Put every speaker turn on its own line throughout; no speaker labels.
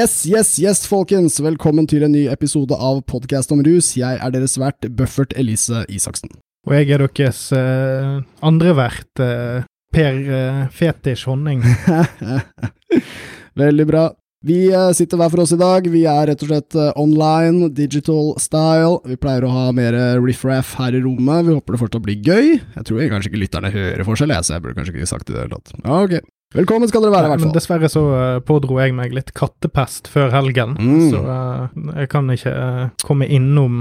Yes, yes, yes, folkens! Velkommen til en ny episode av Podkast om rus. Jeg er deres vert, Buffert Elise Isaksen.
Og jeg er deres uh, andre vert, uh, Per uh, Fetisj Honning.
Veldig bra. Vi uh, sitter hver for oss i dag. Vi er rett og slett uh, online, digital style. Vi pleier å ha mer riff-raff her i rommet. Vi håper det fortsatt blir gøy. Jeg tror jeg kanskje ikke lytterne hører forskjell, jeg, så jeg burde kanskje ikke sagt det i det hele tatt. Ok. Velkommen skal dere være, i hvert fall.
Dessverre så uh, pådro jeg meg litt kattepest før helgen,
Mm.
så uh, jeg kan ikke uh, komme innom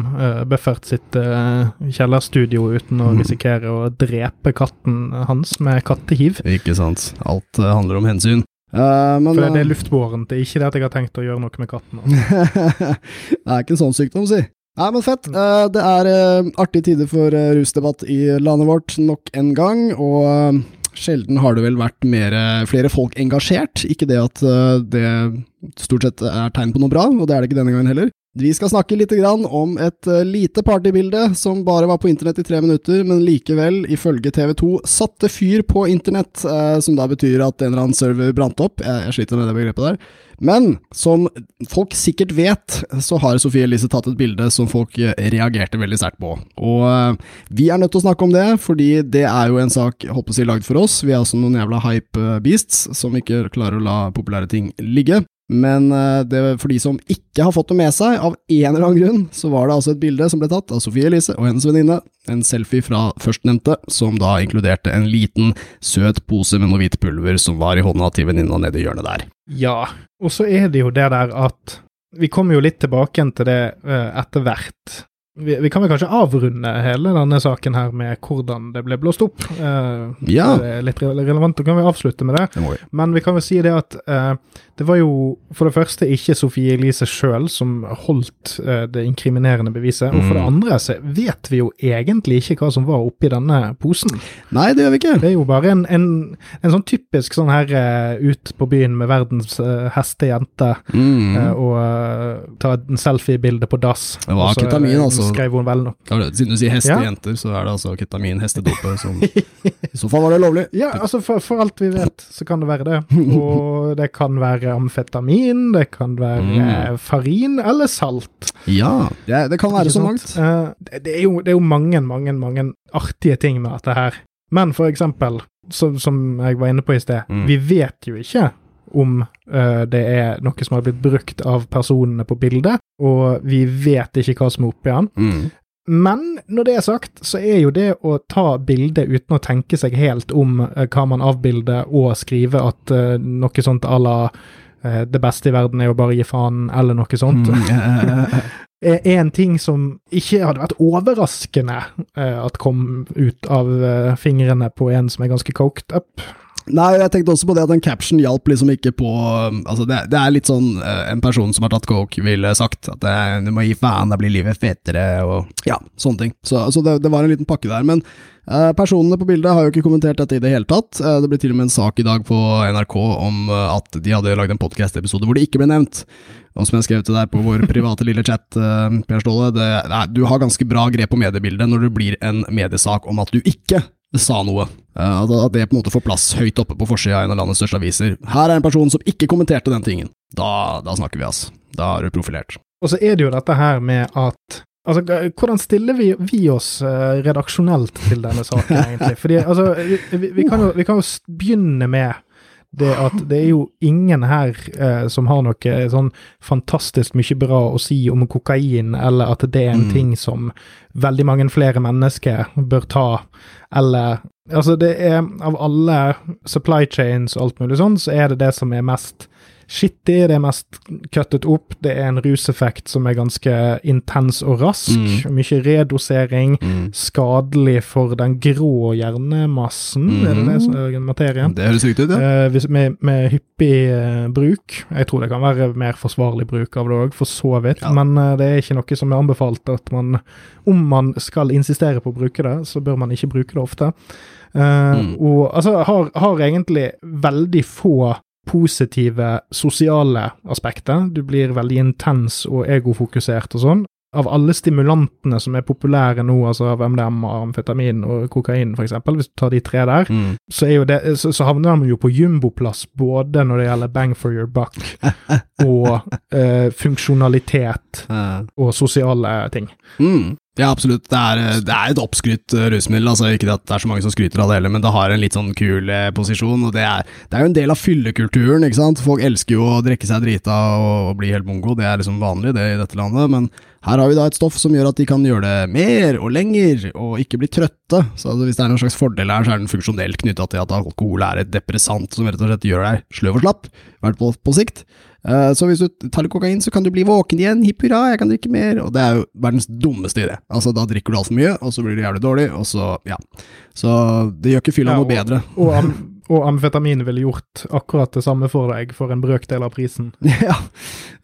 Buffert sitt kjellerstudio uten å
Mm.
risikere å drepe katten hans med kattehiv.
Ikke sant. Alt handler om hensyn. Men,
For det, er luftbårent. Det er ikke det at jeg har tenkt å gjøre noe med katten.
det er ikke en sånn sykdom, si. Nei, men fett. Eh, det er artige tider for rusdebatt i landet vårt nok en gang, og sjelden har det vel vært mer, flere folk engasjert. Ikke det at eh, det stort sett er tegn på noe bra, og det er det ikke denne gangen heller. Vi skal snakke litt om et eh, lite partybilde som bare var på internett i tre minutter, men likevel, ifølge TV 2, satte fyr på internett, eh, som da betyr at en eller annen server brant opp. Jeg, sliter med det begrepet der. Men som folk sikkert vet, så har Sofie Elise tatt et bilde som folk eh, reagerte veldig sterkt på. Og vi er nødt til å snakke om det, fordi det er jo en sak håper jeg, lagd for oss. Vi er altså noen jævla hype beasts som ikke klarer å la populære ting ligge. Men eh, for de som ikke har fått det med seg, av en eller annen grunn, så var det altså et bilde som ble tatt av Sofie Elise og hennes venninne. En selfie fra førstnevnte, som da inkluderte en liten, søt pose med noe hvit pulver som var i hånda til venninna nede i hjørnet der.
Ja, og så er det jo det der at Vi kommer jo litt tilbake til det uh, etter hvert. Vi, vi kan vel kanskje avrunde hele denne saken her med hvordan det ble blåst opp. Uh,
Ja.
Det er litt relevant, da kan vi avslutte med det.
Det.
Men vi kan vel si det at eh, det var jo for det første ikke Sofie Elise sjøl som holdt eh, det inkriminerende beviset, og for det
Mm.
andre så vet vi jo egentlig ikke hva som var oppi denne posen.
Nei, det gjør vi ikke.
Det er jo bare en, en, en sånn typisk sånn her ut på byen med verdens uh, heste jente
Mm.
og ta en selfie-bilde på dass.
Det var ketamin, altså.
Skrev hun vel nok.
Ja, Siden du sier hestejenter, så er det altså ketamin, hestedopet, som I så fall var det lovlig.
Ja, altså for, for alt vi vet, så kan det være det. Og det kan være amfetamin, det kan være
Mm.
farin eller salt.
Ja, det, det kan være så
sant?
mangt.
Eh, det, det, er jo, det er jo mange, mange, mange artige ting med dette her. Men for eksempel, som, som jeg var inne på i sted,
Mm.
vi vet jo ikke om uh, det er noe som har blitt brukt av personene på bildet, og vi vet ikke hva som er oppi den.
Mm.
Men når det er sagt, så er jo det å ta bilde uten å tenke seg helt om uh, hva man avbilder, og skrive at uh, noe sånt à la 'det beste i verden er å bare gi faen', eller noe sånt,
Mm.
er en ting som ikke hadde vært overraskende at kom ut av fingrene på en som er ganske coked up.
Nei, jeg tenkte også på det at den caption hjalp liksom ikke på um, Altså, det, det er litt sånn eh, en person som har tatt coke ville sagt, at det, du må gi faen, da blir livet fetere, og ja, sånne ting. Så, altså det, det var en liten pakke der. Men eh, personene på bildet har jo ikke kommentert dette i det hele tatt. Eh, det ble til og med en sak i dag på NRK om eh, at de hadde lagd en podcast-episode hvor det ikke ble nevnt. Og som jeg skrev til deg på vår private lille chat, eh, Per Ståle, det, nei, du har ganske bra grep på mediebildet når det blir en mediesak om at du ikke sa noe. At det på en måte får plass høyt oppe på forsida av en av landets største aviser. Her er en person som ikke kommenterte den tingen. Da, da snakker vi, altså. Da er du profilert.
Og så er det jo dette her med at Altså, hvordan stiller vi, vi oss eh, redaksjonelt til denne saken, egentlig? Fordi, altså, vi, vi, vi, kan jo, vi kan jo begynne med det at det er jo ingen her eh, som har noe sånn fantastisk mye bra å si om kokain, eller at det er en
Mm.
ting som veldig mange flere mennesker bør ta, eller Altså, det er av alle supply chains og alt mulig sånn, så er det det som er mest shitty, det er mest cuttet opp, det er en ruseffekt som er ganske intens og rask,
Mm.
mye redosering,
Mm.
skadelig for den grå hjernemassen, er det det som er materien?
Det høres riktig ut, ja.
Eh, med, med hyppig eh, bruk. Jeg tror det kan være mer forsvarlig bruk av det òg, for så vidt.
Ja.
Men eh, det er ikke noe som er anbefalt at man Om man skal insistere på å bruke det, så bør man ikke bruke det ofte. Eh,
Mm.
Og altså har, har egentlig veldig få positive sosiale aspekter. Du blir veldig intens og egofokusert og sånn. Av alle stimulantene som er populære nå, altså av MDMA, amfetamin og kokain f.eks., hvis du tar de tre der,
Mm.
så, det, så, så havner de jo på jumboplass både når det gjelder bang for your buck og eh, funksjonalitet og sosiale ting.
Mm. Ja, absolutt. Det er, eh, det er et oppskrytt eh, rusmiddel. Altså, ikke at det er så mange som skryter av det heller, men det har en litt sånn kul eh, posisjon. og Det er, det er jo en del av fyllekulturen. ikke sant? Folk elsker jo å drikke seg drita og, og bli helt mongo. Det er liksom vanlig det i dette landet. Men her har vi da et stoff som gjør at de kan gjøre det mer og lenger, og ikke bli trøtte. Så altså, hvis det er noen slags fordel her, så er den funksjonelt knytta til at alkohol er et depressant som rett og slett gjør deg sløv og slapp, i hvert fall på sikt. Eh, Så hvis du tar litt kokain, så kan du bli våken igjen. Hipp hurra, jeg kan drikke mer. Og det er jo verdens dummeste idé. Altså, da drikker du altfor mye, og så blir du jævlig dårlig, og så, ja. Så det gjør ikke fylla
Ja,
noe bedre.
Og, am, og amfetamin ville gjort akkurat det samme for deg for en brøkdel av prisen.
ja,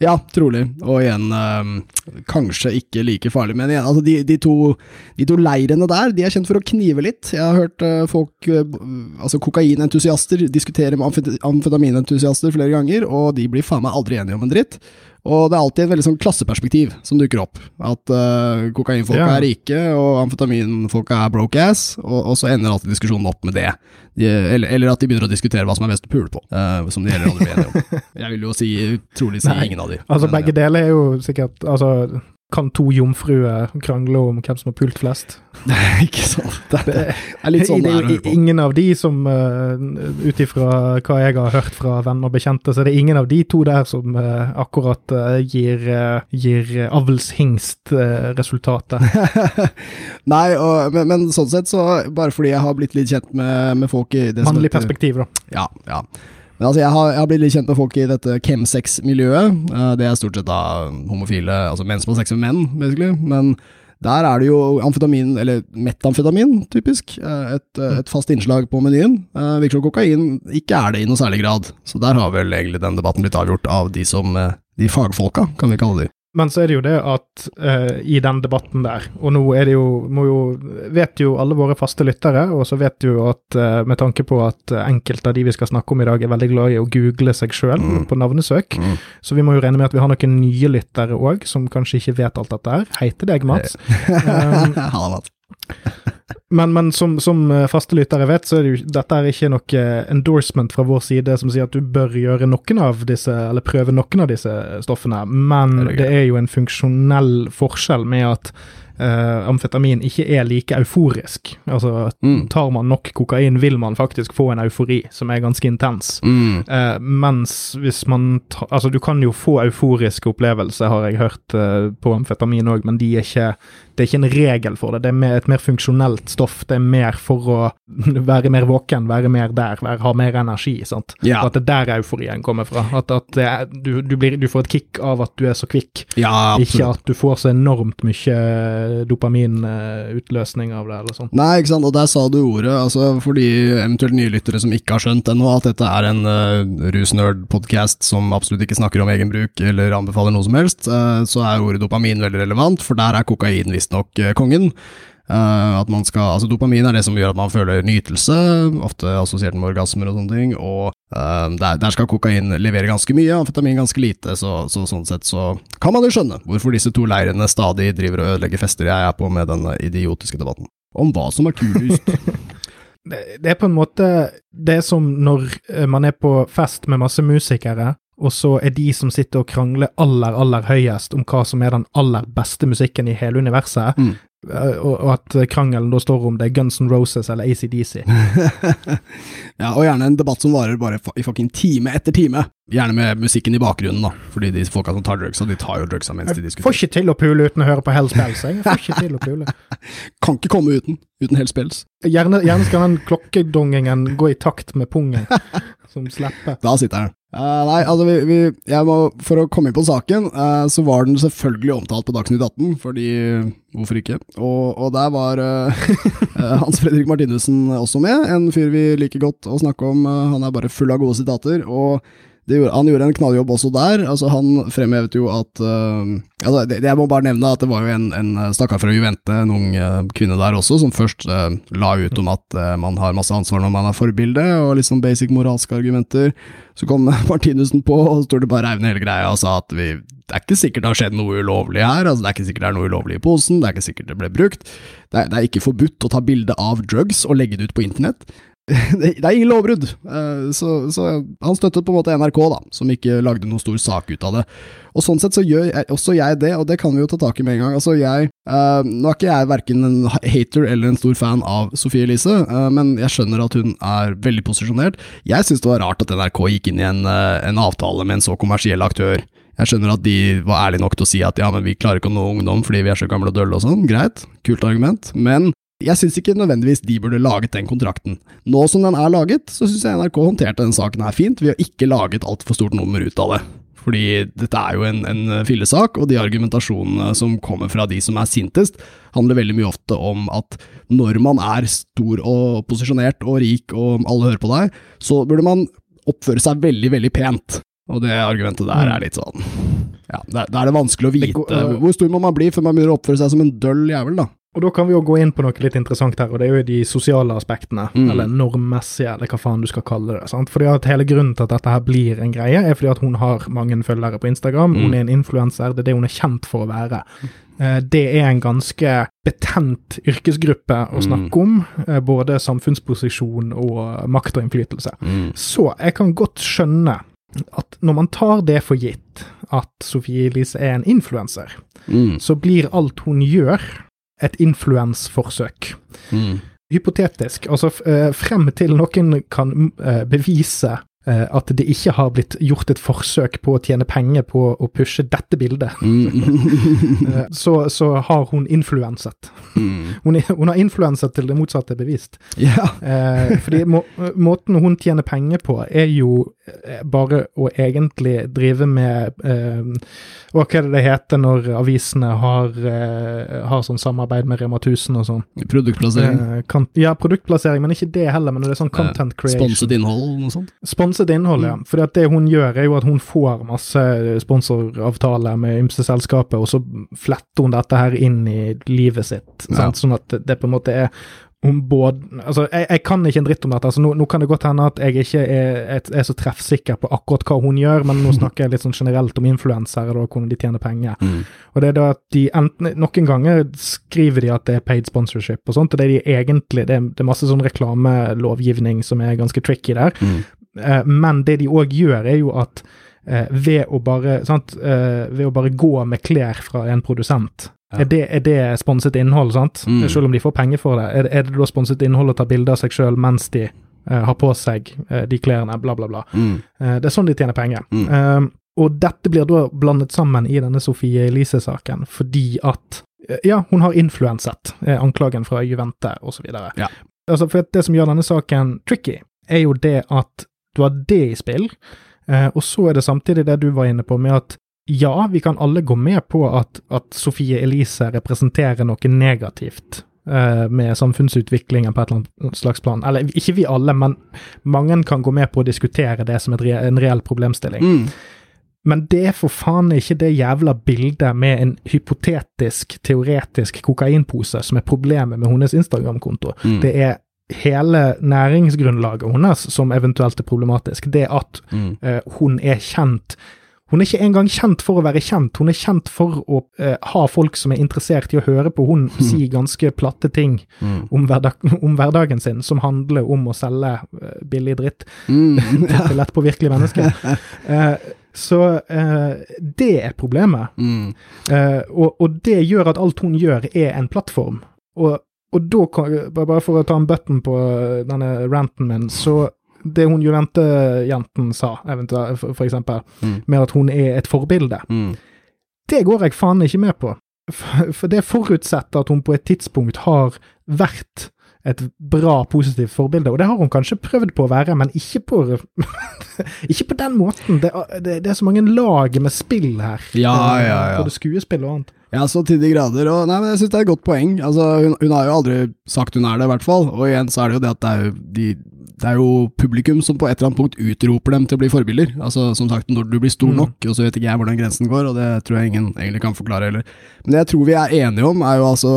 ja, trolig. Og igjen, øh, kanskje ikke like farlig. Men igjen, altså de, de, to, de to leirene der, de er kjent for å knive litt. Jeg har hørt øh, folk, øh, altså kokainentusiaster, diskutere med amfet amfetaminentusiaster flere ganger, og de blir faen meg aldri enige om en dritt. Og det er alltid et veldig sånn klasseperspektiv som dukker opp. At uh, kokainfolka
yeah.
er rike, og amfetaminfolka er broke ass, og, og så ender alltid diskusjonen opp med det. De, eller, eller at de begynner å diskutere hva som er best å pule på, uh, som de heller aldri blir enige om. Jeg vil jo si, trolig si
Nei.
ingen av de.
Altså, begge deler er jo sikkert Altså, kan to jomfruer krangle om hvem som har pult flest?
ja. Ikke sant. Det, det er litt sånn
det
det
er
er
jo ingen av de som, uh, ut ifra hva jeg har hørt fra venner og bekjente, så er det ingen av de to der som eh, akkurat eh, gir, gir avlshingst-resultatet.
Nei, og, men, men sånn sett, så bare fordi jeg har blitt litt kjent med, med folk i det
Mannlig perspektiv, da.
Ja, ja. Men altså, jeg har, jeg har blitt litt kjent med folk i dette chemsex-miljøet. Eh, det er stort sett da homofile, altså menn som har sex med menn, basically. Men der er det jo amfetamin, eller metamfetamin, typisk, eh, et, eh, et fast innslag på menyen. Virker som kokain ikke er det i noe særlig grad. Så der har vel egentlig den debatten blitt avgjort av de som De fagfolka, kan vi kalle de.
Men så er det jo det at uh, i den debatten der, og nå er det jo, jo Vet jo alle våre faste lyttere, og så vet du jo at uh, med tanke på at enkelte av de vi skal snakke om i dag, er veldig glad i å google seg sjøl
Mm.
på navnesøk,
Mm.
så vi må jo regne med at vi har noen nye lyttere òg, som kanskje ikke vet alt dette her. Hei til deg, Mats. Um. Men, men som, som eh, faste lyttere vet, så er det jo, dette er ikke noe endorsement fra vår side som sier at du bør gjøre noen av disse, eller prøve noen av disse stoffene, men
Er det
det er jo en funksjonell forskjell med at uh, amfetamin ikke er like euforisk. Altså,
Mm.
tar man nok kokain, vil man faktisk få en eufori som er ganske intens.
Mm.
Uh, mens hvis man ta, Altså, du kan jo få euforiske opplevelser, har jeg hørt uh, på amfetamin òg, men de er ikke, det er ikke en regel for det. Det er mer, et mer funksjonelt stoff. Det er mer for å være mer våken, være mer der, være, ha mer energi. sant?
Ja.
At det er der euforien kommer fra. At, at er, du, du, blir, du får et kick av at du er så kvikk,
Ja,
ikke at du får så enormt mye dopaminutløsning av det, eller sånn.
Nei, ikke sant, og der sa du ordet, altså for de eventuelt nye lyttere som ikke har skjønt ennå at dette er en uh, rusnerd-podkast som absolutt ikke snakker om egen bruk eller anbefaler noe som helst, uh, så er ordet dopamin veldig relevant, for der er kokain visstnok uh, kongen. Eh, at man skal, altså Dopamin er det som gjør at man føler nytelse, ofte assosiert med orgasmer og sånne ting, og eh, der, der skal kokain levere ganske mye, amfetamin ganske lite, så, så sånn sett så kan man jo skjønne hvorfor disse to leirene stadig driver og ødelegger fester jeg er på med denne idiotiske debatten. Om hva som er kulest.
det, det er på en måte det som når eh, man er på fest med masse musikere, og så er de som sitter og krangler aller, aller høyest om hva som er den aller beste musikken i hele universet,
Mm.
eh, og, og at krangelen da står om det er Guns N' Roses eller ACDC.
ja, og gjerne en debatt som varer bare i fucking time etter time. Gjerne med musikken i bakgrunnen, da. Fordi de folka som tar drugs, og de tar jo drugsa mens de
Jeg får ikke til å pule uten å høre på Hell's Bells, jeg får ikke til å pule.
Kan ikke komme uten. Uten Hells Bells.
Gjerne, gjerne skal den klokkedongingen gå i takt med pungen, som slipper.
Da sitter den. Uh, nei, altså vi, vi, jeg må, For å komme inn på saken, uh, så var den selvfølgelig omtalt på Dagsnytt 18, fordi hvorfor ikke? Og, og der var eh, eh, Hans Fredrik Martinussen også med, en fyr vi liker godt å snakke om. eh, han er bare full av gode sitater. og gjorde, han gjorde en knalljobb også der. Altså, han fremhevet jo at uh, altså, det, Jeg må bare nevne at det var jo en, en stakkar fra Juvente, en ung uh, kvinne der også, som først uh, la ut om at man har masse ansvar når man er forbilde, og liksom basic moralske argumenter. Så kom Martinussen på, og så det bare ned hele greia og sa at vi, det er ikke sikkert det har skjedd noe ulovlig her. altså Det er ikke sikkert det er noe ulovlig i posen, det er ikke sikkert det ble brukt. Det er, det er ikke forbudt å ta bilde av drugs og legge det ut på internett. det er ingen lovbrudd. Eh, så, så, han støttet på en måte NRK, da, som ikke lagde noen stor sak ut av det. Og Sånn sett så gjør jeg, også jeg det, og det kan vi jo ta tak i med en gang. Altså jeg, uh, Nå er ikke jeg verken en hater eller en stor fan av Sofie Elise, uh, men jeg skjønner at hun er veldig posisjonert. Jeg syns det var rart at NRK gikk inn i en, uh, en avtale med en så kommersiell aktør. Jeg skjønner at de var ærlige nok til å si at ja, men vi klarer ikke å nå ungdom fordi vi er så gamle og dølle og sånn. Greit, kult argument. Men jeg syns ikke nødvendigvis de burde laget den kontrakten. Nå som den er laget, så syns jeg NRK håndterte den saken her fint, ved å ikke lage et altfor stort nummer ut av det. Fordi dette er jo en, en fillesak, og de argumentasjonene som kommer fra de som er sintest, handler veldig mye ofte om at når man er stor og posisjonert og rik og alle hører på deg, så burde man oppføre seg veldig, veldig pent. Og det argumentet der er mm. litt sånn Ja, da er det vanskelig å vite hvor stor må man bli før man begynner å oppføre seg som en døll jævel, da.
Og da kan vi jo gå inn på noe litt interessant her, og det er jo de sosiale aspektene. Mm. Eller normmessige, eller hva faen du skal kalle det. sant? Fordi at Hele grunnen til at dette her blir en greie, er fordi at hun har mange følgere på Instagram. Mm. Hun er en influenser, det er det hun er kjent for å være. Eh, det er en ganske betent yrkesgruppe å mm. snakke om, eh, både samfunnsposisjon og makt og innflytelse. Mm. Så jeg kan godt skjønne at når man tar det for gitt at Sofie Elise er en influenser, mm. så blir alt hun gjør et influensforsøk. Mm. Hypotetisk. Altså eh, frem til noen kan eh, bevise at det ikke har blitt gjort et forsøk på å tjene penger på å pushe dette bildet. Mm. så, så, har hun influenset. Mm. Hun, hun, har influenset til det motsatte er bevist.
Yeah.
eh, fordi må, måten hun tjener penger på, er jo eh, bare å egentlig drive med eh, Hva er det det heter når avisene har, eh, har sånn samarbeid med Rema 1000 og sånn?
Produktplassering?
Eh, kan, ja, produktplassering, men ikke det heller. Men det er sånn content creation.
Sponset innhold, og noe sånt?
Spons sponset innhold, ja. For det hun gjør, er jo at hun får masse sponsoravtaler med ymse selskaper, og så fletter hun dette her inn i livet sitt. Ja. Sånn at det på en måte er hun både Altså, jeg, jeg, kan ikke en dritt om dette. altså Nå, nå kan det godt hende at jeg ikke er, er, er, så treffsikker på akkurat hva hun gjør, men nå snakker jeg litt sånn generelt om influensere og hvordan de tjener penger. Mm. Og det er da at de enten Noen ganger skriver de at det er paid sponsorship og sånt, og det er de egentlig Det er, det er masse sånn reklamelovgivning som er ganske tricky der. Mm. Eh, men det de òg gjør, er jo at eh, ved, å bare, sant, eh, ved å bare gå med klær fra en produsent ja. Er, det, er det sponset innhold, sant? Mm. Selv om de får penger for det. Er, er det da sponset innhold å ta bilde av seg sjøl mens de uh, har på seg uh, de klærne, bla, bla, bla. Mm. Uh, det er sånn de tjener penger. Mm. og dette blir da blandet sammen i denne Sofie Elise-saken, fordi at ja, hun har influenset, anklagen fra Juvente osv. Ja. Altså, for det som gjør denne saken tricky, er jo det at du har det i spill, eh, og så er det samtidig det du var inne på, med at ja, vi kan alle gå med på at, at Sofie Elise representerer noe negativt eh, med samfunnsutviklingen på et eller annet slags plan. Eller ikke vi alle, men mange kan gå med på å diskutere det som en reell problemstilling. Mm. Men det er for faen ikke det jævla bildet med en hypotetisk, teoretisk kokainpose som er problemet med hennes Instagram-konto. Mm. Det er hele næringsgrunnlaget hennes som eventuelt er problematisk. Det at mm. eh, hun er kjent Hun er ikke engang kjent for å være kjent, hun er kjent for å eh, ha folk som er interessert i å høre på hun mm. si ganske platte ting mm. om, hverdag, om, hverdagen sin, som handler om å selge uh, billig dritt mm. til lettpåvirkelige mennesker. Så uh, det er problemet. Mm. Uh, og, og, det gjør at alt hun gjør, er en plattform. Og og da, bare for å ta en button på eh, denne ranten min, så det hun Juvente-jenten sa, eventuelt, for, eksempel, mm. med at hun er et forbilde, mm. det går jeg faen ikke med på. For, det forutsetter at hun på et tidspunkt har vært et bra, positivt forbilde. Og det har hun kanskje prøvd på å være, men ikke på, ikke på den måten. Det, det, det, er så mange lag med spill her.
Ja, ja, ja.
Både skuespill og annet.
Ja, så til de grader. Og nei, men jeg syns det er et godt poeng. Altså, hun, hun, har jo aldri sagt hun er det, i hvert fall. Og igjen så er det jo det at det er jo de det er jo publikum som på et eller annet punkt utroper dem til å bli forbilder. Altså Som sagt, når du blir stor
Mm.
nok, og så vet ikke jeg hvordan grensen går, og det tror jeg ingen egentlig kan forklare heller. Men det jeg tror vi er enige om, er jo altså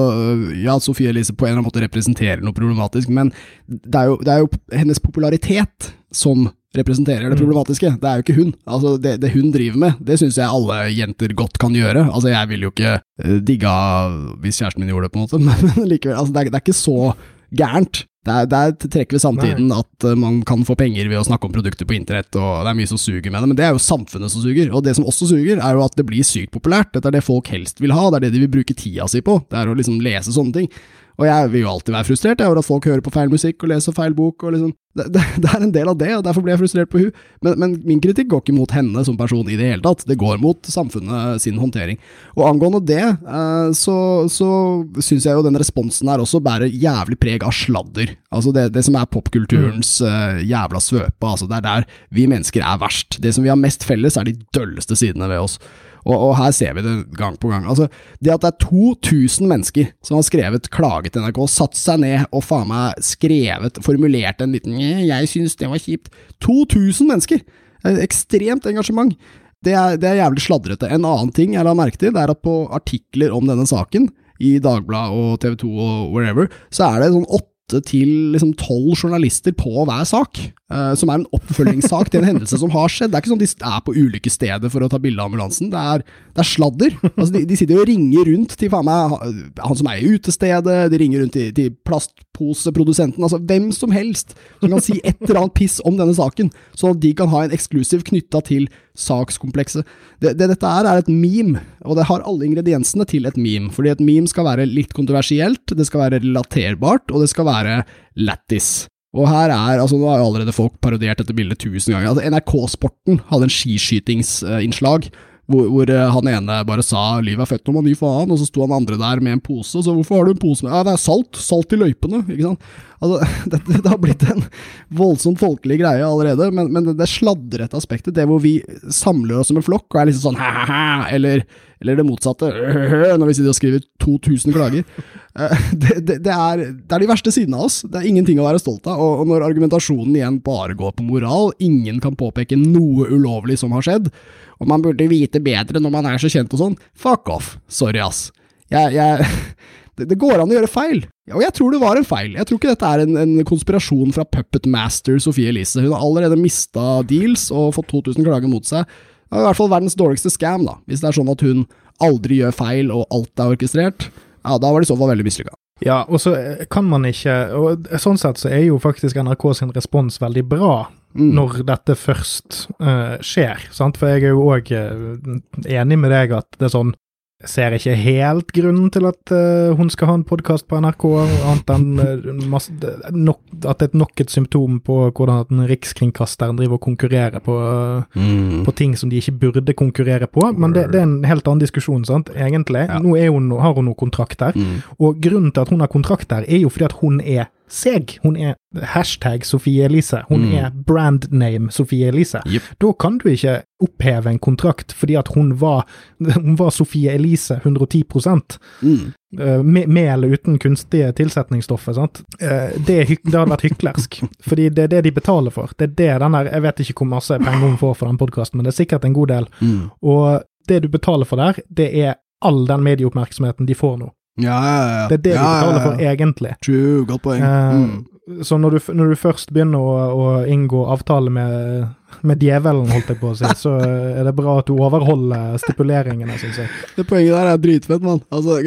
Ja, at Sofie Elise på en eller annen måte representerer noe problematisk, men det er jo, det er jo hennes popularitet som representerer det
Mm.
problematiske. Det er jo ikke hun. Altså, det, det hun driver med, det syns jeg alle jenter godt kan gjøre. Altså, jeg vil jo ikke uh, digga hvis kjæresten min gjorde det, på en måte, men likevel. Altså, det, er, det er ikke så gærent. Det der, trekker vi samtiden at uh, man kan få penger ved å snakke om produkter på internett, og det er mye som suger med det, men det er jo samfunnet som suger. Og det som også suger, er jo at det blir sykt populært. Dette er det folk helst vil ha, det er det de vil bruke tida si på. Det er å liksom lese sånne ting. Og jeg vil jo alltid være frustrert over at folk hører på feil musikk og leser feil bok. og liksom, det, det, det er en del av det, og derfor blir jeg frustrert på hun. Men, men min kritikk går ikke mot henne som person i det hele tatt, det går mot samfunnet sin håndtering. Og angående det, eh, så, så syns jeg jo den responsen her også bærer jævlig preg av sladder. Altså det, det som er popkulturens eh, jævla svøpe, altså det er der vi mennesker er verst. Det som vi har mest felles, er de dølleste sidene ved oss. Og, og, her ser vi det gang på gang. Altså, det at det er 2000 mennesker som har skrevet klage til NRK, satt seg ned og faen meg skrevet, formulert en liten «Eh, 'jeg syns det var kjipt'. 2000 mennesker! Ekstremt engasjement. Det er, det er jævlig sladrete. En annen ting jeg la merke til, det er at på artikler om denne saken, i Dagbladet og TV 2 og wherever, så er det sånn åtte til liksom tolv journalister på hver sak, uh, som er en oppfølgingssak til en hendelse som har skjedd. Det er ikke sånn de er på ulykkesstedet for å ta bilde av ambulansen, det er, det er sladder. Altså, de, de, sitter og ringer rundt til meg han som eier utestedet, de ringer rundt til, til plastposeprodusenten, altså hvem som helst som kan si et eller annet piss om denne saken, sånn at de kan ha en eksklusiv knytta til sakskomplekset. Det, det, dette er, er et meme, og det har alle ingrediensene til et meme. Fordi et meme skal være litt kontroversielt, det skal være relaterbart, og det skal være lættis. Og her er, altså Nå har jo allerede folk parodiert dette bildet tusen ganger. Altså NRK Sporten hadde en skiskytingsinnslag. Hvor, hvor, han ene bare sa 'livet er født når man gir faen', og så sto han andre der med en pose. Og så 'hvorfor har du en pose med?' 'Ja, det er salt. Salt i løypene'. ikke sant? Altså, det, det, har blitt en voldsomt folkelig greie allerede, men, men det, sladrete aspektet, det hvor vi samler oss som en flokk og er liksom sånn hæ-hæ-hæ, eller, eller det motsatte, når vi sitter og skriver 2000 klager, det, det, det, er, det er de verste sidene av oss. Det er ingenting å være stolt av. Og, når argumentasjonen igjen bare går på moral, ingen kan påpeke noe ulovlig som har skjedd, og man burde vite bedre når man er så kjent og sånn, fuck off. Sorry, ass. Jeg, jeg det, det, går an å gjøre feil, og jeg tror det var en feil. Jeg tror ikke dette er en, en konspirasjon fra puppet master Sofie Elise. Hun har allerede mista deals og fått 2000 klager mot seg. Det er i hvert fall verdens dårligste scam, da. Hvis det er sånn at hun aldri gjør feil og alt er orkestrert, ja, da var det i så fall veldig mislykka.
Ja, og så kan man ikke og Sånn sett så er jo faktisk NRK sin respons veldig bra mm. når dette først uh, skjer, sant? For jeg er jo òg uh, enig med deg at det er sånn ser ikke helt grunnen til at uh, hun skal ha en podkast på NRK, annet enn uh, nok, at det er nok et symptom på hvordan at Rikskringkasteren driver og konkurrerer på, uh, mm. på ting som de ikke burde konkurrere på. Men det, det er en helt annen diskusjon, sant, egentlig. Ja. Nå hun, har hun noe kontrakt der, mm. og grunnen til at hun har kontrakt der, er jo fordi at hun er seg. Hun er hashtag Sofie Elise. Hun mm. er brand name Sofie Elise.
Yep.
Da kan du ikke oppheve en kontrakt fordi at hun var, hun var Sofie Elise 110
mm.
uh, med, med, eller uten kunstige tilsetningsstoffer. sant? Det, det, det hadde vært hyklersk. fordi det er det de betaler for. Det er det den der, Jeg vet ikke hvor masse penger hun får for den podkasten, men det er sikkert en god del.
Mm.
Og det du betaler for der, det er all den medieoppmerksomheten de får nå.
Ja, ja, ja.
Det er det de betaler for, egentlig.
True, godt poeng.
Uh,
mm.
Så når du, når du, først begynner å, å inngå avtale med, med djevelen, holdt jeg på å si, så er det bra at du overholder stipuleringene, syns jeg.
Det poenget der er dritfett, mann. Altså,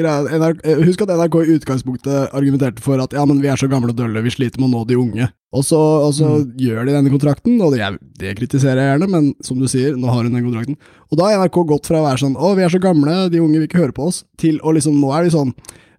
husk at NRK i utgangspunktet argumenterte for at ja, men vi er så gamle og dølle, vi sliter med å nå de unge. Og så, og så mm. gjør de denne kontrakten, og det, det, kritiserer jeg gjerne, men som du sier, nå har hun den kontrakten. Og da har NRK gått fra å være sånn å, vi er så gamle, de unge vil ikke høre på oss, til å liksom, nå er de sånn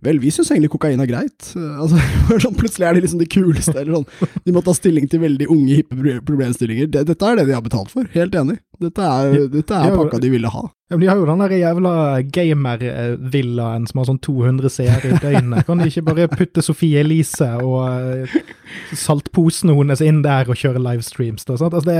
Vel, vi syns egentlig kokain er greit. Altså, sånn, plutselig er de liksom de kuleste, eller sånn. De må ta stilling til veldig unge, hippe problemstillinger. Dette er det de har betalt for, helt enig. Dette er, dette er pakka de ville ha.
Ja, men De har jo den der jævla gamer-villaen som har sånn 200 seere i døgnet. Kan de ikke bare putte Sofie Elise og eh, saltposene hennes inn der og kjøre livestreams? Da? Altså, det,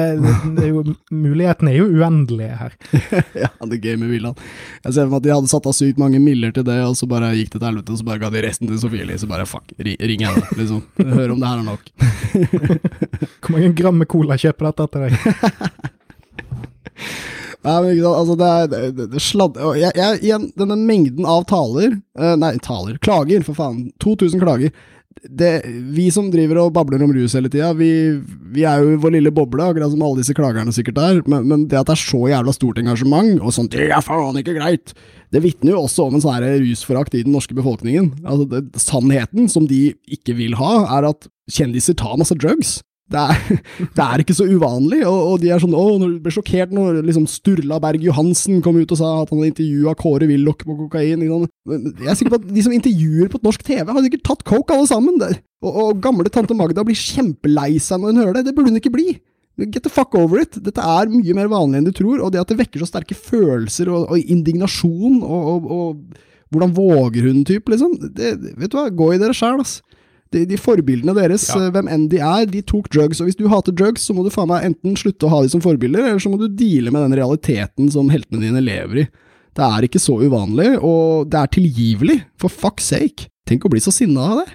det er jo, mulighetene er jo uendelige her.
ja, det gamervillaen. Jeg ser for meg at de hadde satt av sykt mange miller til det, og så bare gikk det til helvete, og så bare ga de resten til Sofie Elise. Bare fuck, ri, ring henne, liksom. Hør om det her er nok.
Hvor mange gram med cola kjøper dette til deg?
Nei, men ikke sant, altså det er det, det, sladd... Jeg, jeg, igjen, denne mengden av taler uh, Nei, taler. Klager, for faen. 2000 klager. Det, vi som driver og babler om rus hele tida, vi, vi er jo i vår lille boble, akkurat som alle disse klagerne sikkert er, men, men det at det er så jævla stort engasjement, og sånt, det er faen ikke greit, det vitner jo også om en sånn rusforakt i den norske befolkningen. Altså, det, sannheten, som de ikke vil ha, er at kjendiser tar masse drugs. Det er, det er ikke så uvanlig, og, og de er sånn, å, når du ble sjokkert når liksom Sturla Berg Johansen kom ut og sa at han hadde intervjua Kåre Willoch på kokain. Jeg er sikker på at de som intervjuer på norsk TV, har sikkert tatt coke alle sammen. Der. Og, og gamle tante Magda blir kjempelei seg når hun hører det. Det burde hun ikke bli. Get the fuck over it. Dette er mye mer vanlig enn du tror, og det at det vekker så sterke følelser og, og indignasjon, og, og, og hvordan våger hun, type, liksom. Det, vet du hva, gå i dere sjæl, ass. De, de forbildene deres,
Ja.
eh, hvem enn de er, de tok drugs. Og hvis du hater drugs, så må du faen meg enten slutte å ha de som forbilder, eller så må du deale med den realiteten som heltene dine lever i. Det er ikke så uvanlig, og det er tilgivelig, for fuck's sake. Tenk å bli så sinna av det.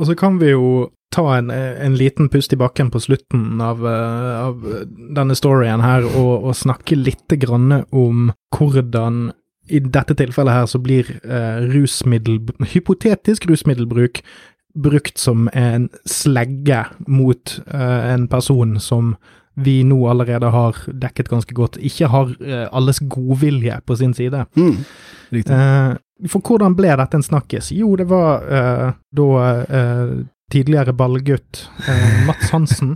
Og så kan vi jo ta en, en liten pust i bakken på slutten av, eh, av denne storyen her, og, og snakke litt grann om hvordan i dette tilfellet her så blir eh, rusmiddel, hypotetisk rusmiddelbruk brukt som en slegge mot uh, en person som vi nå allerede har dekket ganske godt, ikke har uh, alles godvilje på sin side.
Mm.
Eh, for hvordan ble dette en snakkis? Jo, det var da tidligere ballgutt Mats Hansen.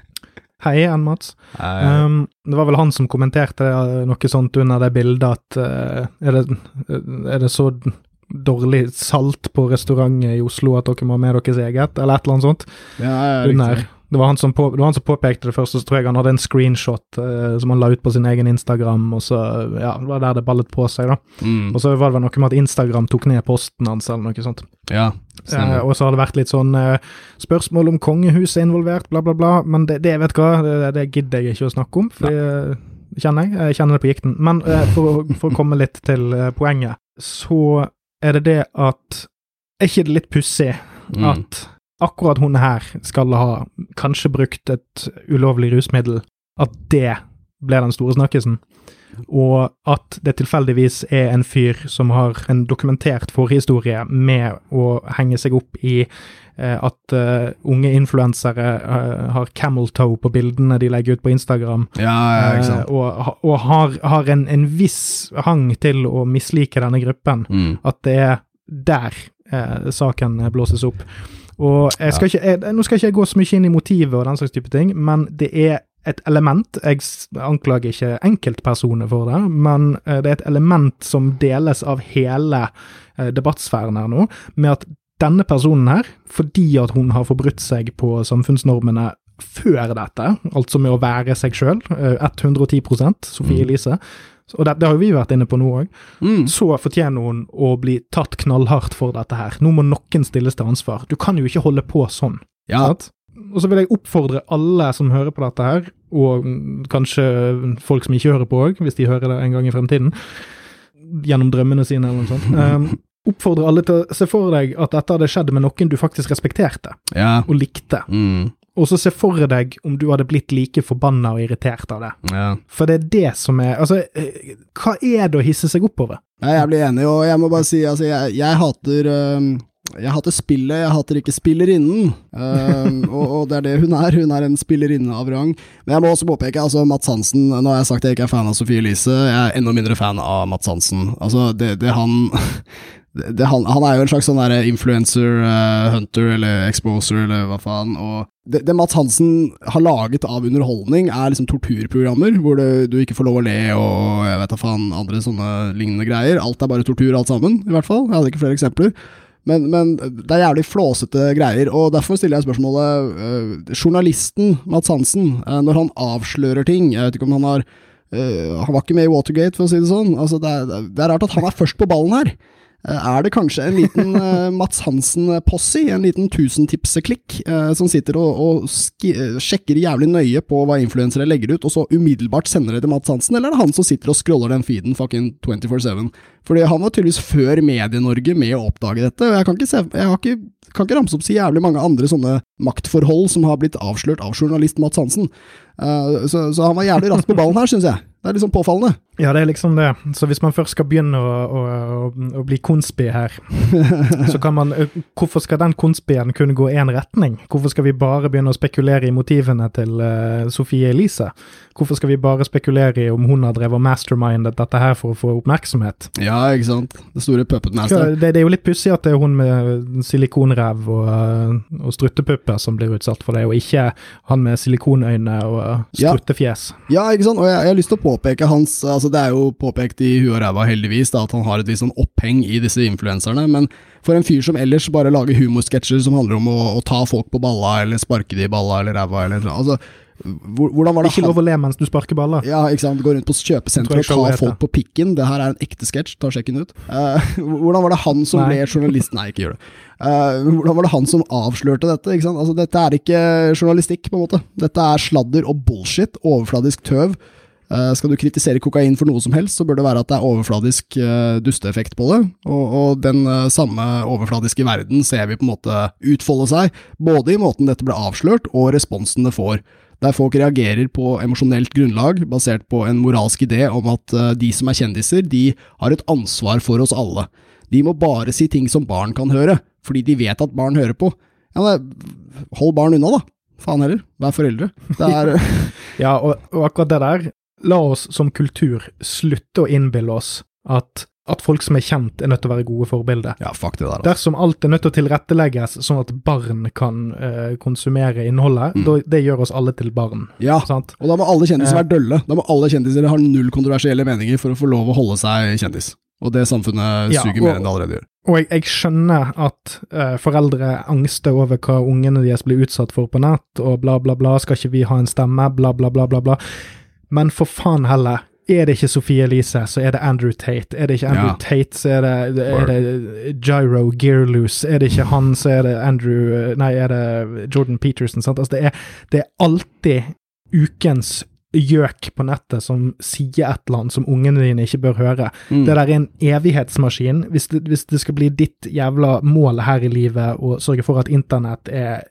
Hei igjen, Mats. Um, det var vel han som kommenterte noe sånt under det bildet at er, det, er det så dårlig salt på restauranter i Oslo at dere må ha med deres eget, eller et eller annet sånt?
ja, ja.
Det var, han som på, det var han som påpekte det først, og så tror jeg han hadde en screenshot eh, som han la ut på sin egen Instagram, og så ja, det var der det ballet på seg, da.
Mm.
Og så var det vel noe med at Instagram tok ned posten hans, eller noe sånt.
Ja,
Eh, og så har det vært litt sånn eh, spørsmål om kongehuset er involvert, bla, bla, bla. Men det, det vet du hva, det, det gidder jeg ikke å snakke om, for kjenner jeg. Jeg kjenner det på gikten. Men eh, for, for å komme litt til eh, poenget, så er det det at Er ikke det litt pussig
Mm.
at akkurat hun her skal ha kanskje brukt et ulovlig rusmiddel, at det ble den store snakkisen? Og at det tilfeldigvis er en fyr som har en dokumentert forhistorie med å henge seg opp i eh, at uh, unge influensere uh, har camel toe på bildene de legger ut på Instagram,
Ja, ja, ikke sant.
Uh, og, og har, har en, en viss hang til å mislike denne gruppen.
Mm.
At det er der saken blåses opp. Og jeg skal ikke, jeg, Nå skal ikke jeg gå så mye inn i motivet og den slags type ting, men det er et element Jeg anklager ikke enkeltpersoner for det, men eh, det er et element som deles av hele eh, debattsfæren her nå, med at denne personen her, fordi at hun har forbrutt seg på samfunnsnormene før dette, altså med å være seg sjøl, 110 Sofie
Mm.
Elise, og det, det har jo vi vært inne på nå òg,
Mm.
så fortjener hun å bli tatt knallhardt for dette her. Nå må noen stilles til ansvar. Du kan jo ikke holde på sånn.
Ja,
Sant? Og så vil jeg oppfordre alle som hører på dette her, og kanskje folk som ikke hører på òg, hvis de hører det en gang i fremtiden, gjennom drømmene sine eller noe sånt. Um, oppfordre alle til å se for deg at dette hadde skjedd med noen du faktisk respekterte
ja.
og likte.
Mm.
Og så se for deg om du hadde blitt like forbanna og irritert av det.
ja.
For det er det som er Altså, eh, hva er det å hisse seg opp over?
Jeg blir enig, og jeg må bare si, altså, jeg, jeg hater øhm, jeg hater spillet, jeg hater ikke spillerinnen. Øhm, og, og det er det hun er. Hun er en spillerinne av rang. Men jeg må også påpeke, altså Mats Hansen Nå har jeg sagt at jeg ikke er fan av Sofie Elise. Jeg er enda mindre fan av Mats Hansen. Altså, det, det han det, han, han er jo en slags sånn influencer, uh, hunter eller exposer eller hva faen. Og det, det Mats Hansen har laget av underholdning, er liksom torturprogrammer hvor det, du ikke får lov å le og jeg vet da faen andre sånne lignende greier. Alt er bare tortur alt sammen, i hvert fall. Jeg hadde ikke flere eksempler. Men, men det er jævlig flåsete greier, og derfor stiller jeg spørsmålet øh, Journalisten Mats Hansen, øh, når han avslører ting Jeg vet ikke om han har øh, Han var ikke med i Watergate, for å si det sånn. Altså, det, er, det er rart at han er først på ballen her. Eh, Er det kanskje en liten eh, Mats Hansen-possy, en liten tusentipseklikk, eh, som sitter og, og sjekker jævlig nøye på hva influensere legger ut, og så umiddelbart sender det til Mats Hansen, eller er det han som sitter og scroller den feeden fucking 24-7? Fordi han var tydeligvis før Medie-Norge med å oppdage dette, og jeg kan ikke, se, jeg ikke, kan ikke ramse opp så jævlig mange andre sånne maktforhold som har blitt avslørt av journalist Mats Hansen. Så, så han var jævlig raskt på ballen her, syns jeg. Det er liksom påfallende.
Ja, det er liksom det. Så hvis man først skal begynne å, å, å, å bli konspi her, så kan man Hvorfor skal den konspien kunne gå én retning? Hvorfor skal vi bare begynne å spekulere i motivene til uh, Sofie Elise? Hvorfor skal vi bare spekulere i om hun har drevet og mastermindet dette her for å få oppmerksomhet?
Ja, ikke sant. Det store puppet
Ja, det, det er jo litt pussig at det er hun med silikonrev og, og struttepupper som blir utsatt for det, og ikke han med silikonøyne og struttefjes.
Ja. Ja, ikke sant. Og jeg, jeg har lyst til å påpeke hans Altså, det er jo påpekt i huet og ræva, heldigvis, da, at han har et visst sånn oppheng i disse influenserne, men for en fyr som ellers bare lager humorsketsjer som handler om å, å ta folk på balla, eller sparke de i balla, eller ræva, eller Altså, hvordan var det
Ikke lov å le mens du sparker baller.
Ja, ikke sant. Gå rundt på
kjøpesenteret
kjøpesenter og ta folk på pikken. Det her er en ekte sketsj, ta sjekken ut. Uh, hvordan var det han som
Nei.
ble journalist Nei, ikke gjør det. Uh, hvordan var det han som avslørte dette? Ikke sant? Altså, dette er ikke journalistikk, på en måte. Dette er sladder og bullshit. Overfladisk tøv. Eh, skal du kritisere kokain for noe som helst, så bør det være at det er overfladisk uh, dusteeffekt på det. Og, og den eh, samme overfladiske verden ser vi på en måte utfolde seg, både i måten dette ble avslørt, og responsen det får. Der folk reagerer på emosjonelt grunnlag, basert på en moralsk idé om at eh, de som er kjendiser, de har et ansvar for oss alle. De må bare si ting som barn kan høre, fordi de vet at barn hører på. Ja, Hold barn unna, da. Faen heller. Vær foreldre. Det er
Ja, og, og akkurat det der, la oss som kultur slutte å innbille oss at, at folk som er kjent, er nødt til å være gode forbilder.
Ja, fuck det der, altså.
Dersom alt er nødt til å tilrettelegges sånn at barn kan uh, konsumere innholdet,
Mm.
da, det gjør oss alle til barn.
Ja,
Sant?
og da må alle kjendiser
Eh.
være dølle. Da må alle kjendiser ha null kontroversielle meninger for å få lov å holde seg kjendis. Og det samfunnet
Ja,
suger
og-
mer enn det allerede gjør.
Og jeg, jeg skjønner at uh, foreldre angster over hva ungene deres blir utsatt for på nett, og bla, bla, bla, skal ikke vi ha en stemme, bla, bla, bla, bla, bla. Men for faen heller, er det ikke Sophie Elise, så er det Andrew Tate. Er det ikke Andrew
Ja.
Tate, så er det, er det Gyro Gearloose. Er det ikke han, så er det Andrew eh, Nei, er det Jordan Peterson. Sant? Altså, det er, det er alltid ukens gjøk på nettet som sier et eller annet som ungene dine ikke bør høre.
Mm.
Det der er en evighetsmaskin. Hvis det, hvis det skal bli ditt jævla mål her i livet å sørge for at internett er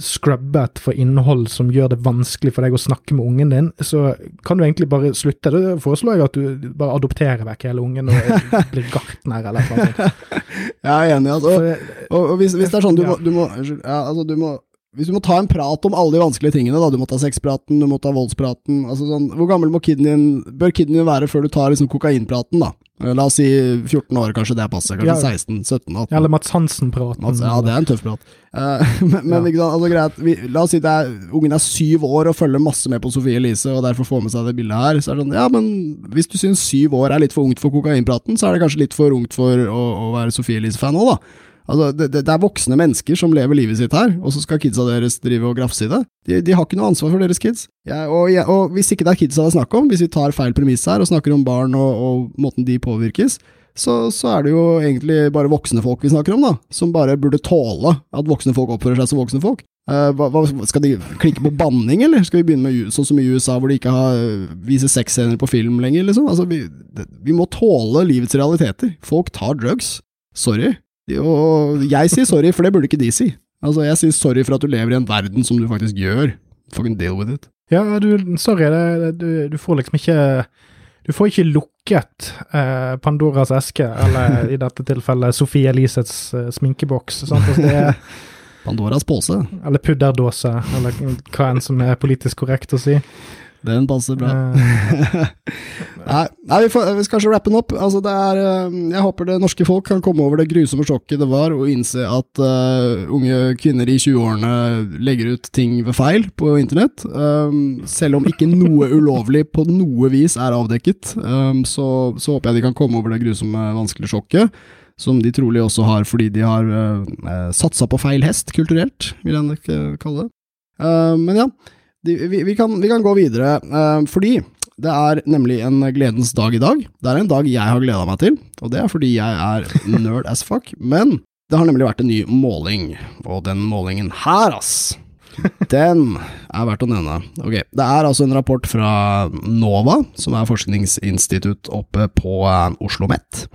scrubbet for innhold som gjør det vanskelig for deg å snakke med ungen din, så kan du egentlig bare slutte. Da foreslår jeg at du bare adopterer vekk hele ungen og blir gartner eller noe sånt.
Jeg er enig, altså.
For,
Og, og hvis, hvis det er sånn, du må, du må, ja, altså, du må hvis du må ta en prat om alle de vanskelige tingene, da, du må ta sexpraten, du må ta voldspraten altså sånn, Hvor gammel må kiden din, bør kiden din være før du tar liksom kokainpraten, da? Eh, La oss si 14 år, kanskje det passer. Kanskje
Ja.
16, 17, 18.
eller Mats Hansen-praten.
Ja, det er en tøff prat. Uh, men men
Ja.
altså, greit, vi, la oss si det er, ungen er syv år og følger masse med på Sofie Elise, og derfor får med seg det bildet her. Så er det sånn, ja, men hvis du syns syv år er litt for ungt for kokainpraten, så er det kanskje litt for ungt for å, å være Sofie Elise-fan òg, da. Altså, det, det, er voksne mennesker som lever livet sitt her, og så skal kidsa deres drive og grafse i det. De, de har ikke noe ansvar for deres kids. Jeg, og, jeg, og hvis ikke det er kidsa det er snakk om, hvis vi tar feil premiss her og snakker om barn og, og måten de påvirkes, så, så er det jo egentlig bare voksne folk vi snakker om, da. Som bare burde tåle at voksne folk oppfører seg som voksne folk. Eh, hva, hva, skal de klikke på banning, eller skal vi begynne med sånn som i USA, hvor de ikke har, viser sexscener på film lenger, liksom? Altså, vi, det, vi må tåle livets realiteter. Folk tar drugs. Sorry. Og jeg sier sorry, for det burde ikke de si. Altså, jeg sier sorry for at du lever i en verden som du faktisk gjør. Fucking deal with it.
Ja, du, sorry, det, du, du får liksom ikke Du får ikke lukket eh, Pandoras eske, eller i dette tilfellet Sofie Elisets eh, sminkeboks. Altså, det er,
Pandoras pose.
eller pudderdåse, eller hva enn som er politisk korrekt å si.
Den passer bra.
Eh,
Nei, nei vi, får, vi skal kanskje rappe den opp. Altså, er, eh, jeg håper det norske folk kan komme over det grusomme sjokket det var å innse at uh, unge kvinner i 20-årene legger ut ting ved feil på internett. Um, selv om ikke noe ulovlig på noe vis er avdekket, um, så, så håper jeg de kan komme over det grusomme, vanskelige sjokket. Som de trolig også har fordi de har uh, satsa på feil hest, kulturelt, vil jeg nok eh, kalle det. Uh, men ja, de, vi, vi, kan, vi kan gå videre, eh, fordi Det er nemlig en gledens dag i dag. Det er en dag jeg har gleda meg til, og det er fordi jeg er nerd as fuck. Men det har nemlig vært en ny måling, og den målingen her, ass, den er verdt å nevne. Ok, Det er altså en rapport fra NOVA, som er forskningsinstitutt oppe på eh, Oslo OsloMet,